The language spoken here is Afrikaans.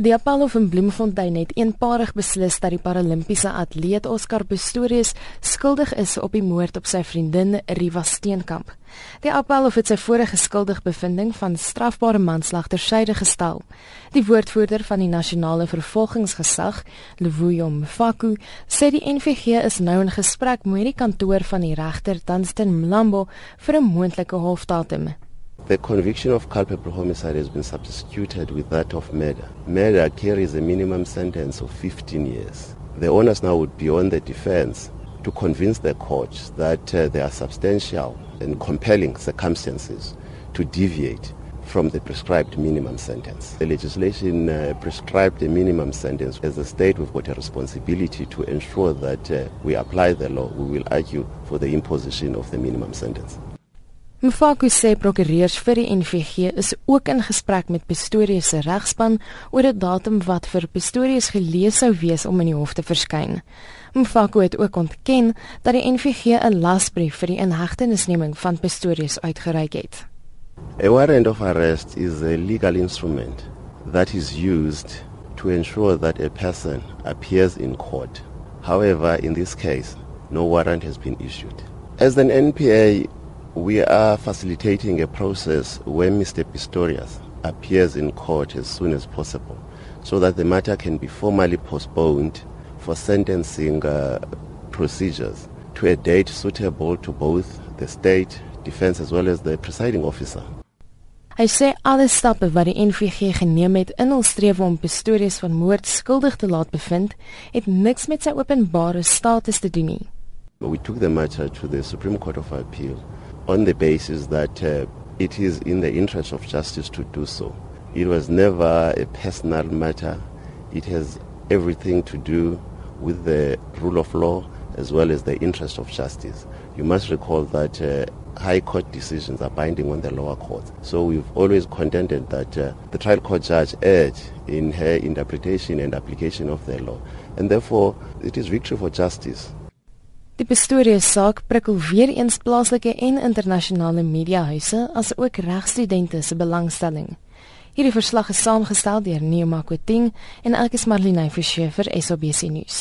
Die Appelhof in Bloemfontein het eenparig beslis dat die Paralimpiese atleet Oscar Pistorius skuldig is op die moord op sy vriendin Riva Steenkamp. Die Appelhof het sy vorige skuldig bevinding van strafbare manslag tersyde gestel. Die woordvoerder van die nasionale vervolgingsgesag, Levuyo Mfaku, sê die NVG is nou in gesprek met die kantoor van die regter Dunstan Mlambo vir 'n moontlike hofdatum. The conviction of culpable homicide has been substituted with that of murder. Murder carries a minimum sentence of 15 years. The onus now would be on the defense to convince the court that uh, there are substantial and compelling circumstances to deviate from the prescribed minimum sentence. The legislation uh, prescribed a minimum sentence. As a state, we've got a responsibility to ensure that uh, we apply the law. We will argue for the imposition of the minimum sentence. Mfaku sê prokureurs vir die NVG is ook in gesprek met Pistorius se regspan oor 'n datum wat vir Pistorius gelees sou wees om in die hof te verskyn. Mfaku het ook ontken dat die NVG 'n lasbrief vir die inhegtenisneming van Pistorius uitgereik het. A warrant of arrest is a legal instrument that is used to ensure that a person appears in court. However, in this case, no warrant has been issued. As an NPA we are facilitating a process where Mr. Pistorius appears in court as soon as possible so that the matter can be formally postponed for sentencing uh, procedures to a date suitable to both the state defense as well as the presiding officer. Hy sê alle stappe wat die NVG geneem het in hul strewe om Pistorius van moord skuldig te laat bevind, het niks met sy openbare status te doen nie. We took the matter to the Supreme Court of Appeal on the basis that uh, it is in the interest of justice to do so. It was never a personal matter. It has everything to do with the rule of law as well as the interest of justice. You must recall that uh, high court decisions are binding on the lower courts. So we've always contended that uh, the trial court judge erred in her interpretation and application of the law. And therefore, it is victory for justice. Die Pistorius saak prikkel weer eens plaaslike en internasionale mediahuise as ook regstudente se belangstelling. Hierdie verslag is saamgestel deur Neo Makoting en ek is Marlene Forsie vir SABC nuus.